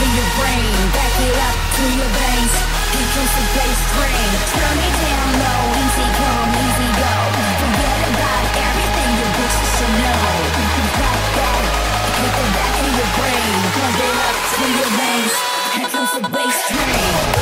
in your brain, back it up to your veins. Here comes the bass train. Turn it down low, easy come, easy go. Forget about everything your bitches should know. Back that, hit the back of your brain, Back it up to your veins. Here comes the bass train.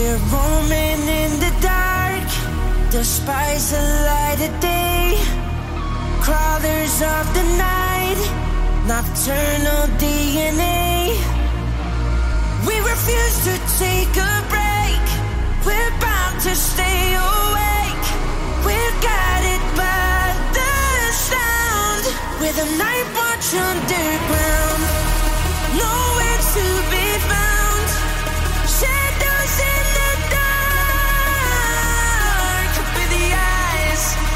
We're roaming in the dark, despite the light of day. Crawlers of the night, nocturnal DNA. We refuse to take a break. We're bound to stay awake. We're guided by the sound. We're the night watch underground, nowhere to be found.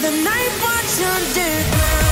the night, watch you.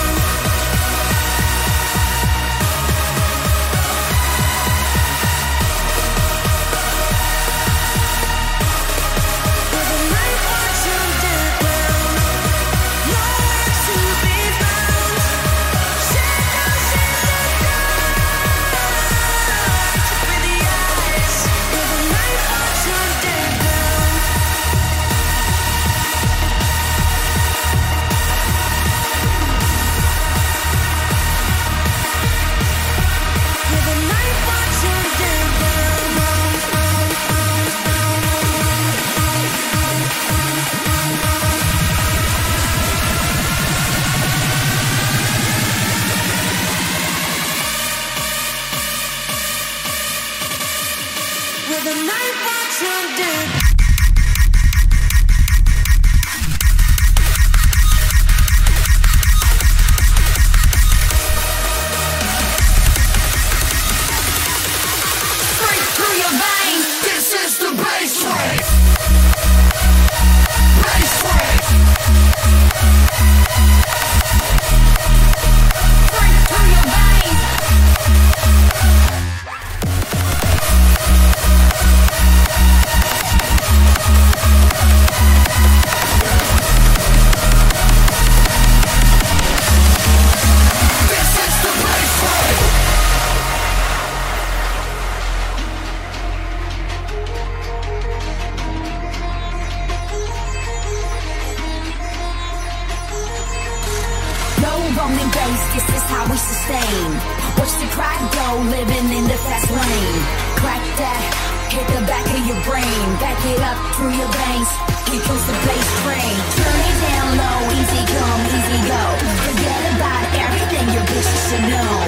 No.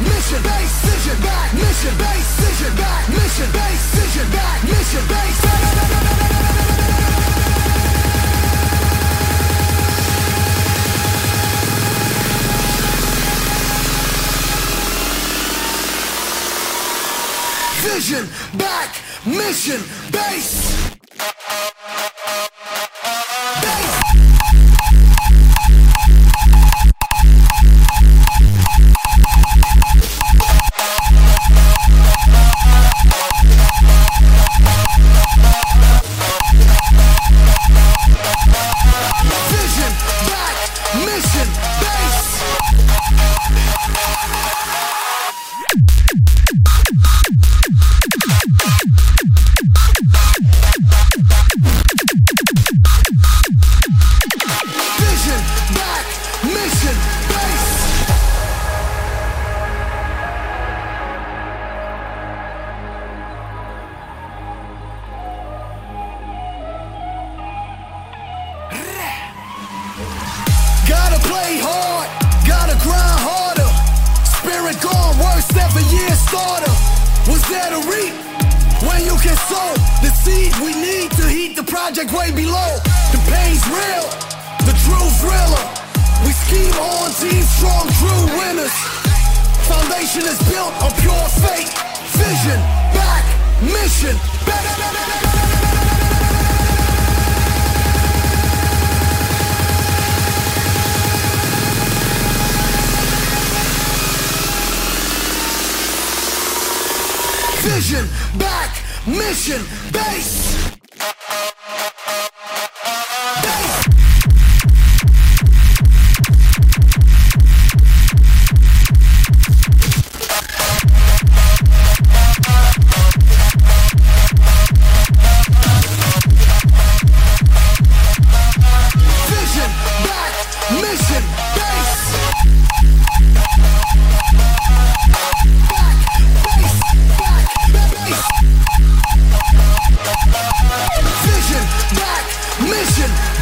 mission base, vision, back mission base, vision, back mission base, vision, back mission base. Vision back, mission base. vision, back, mission, base. Mission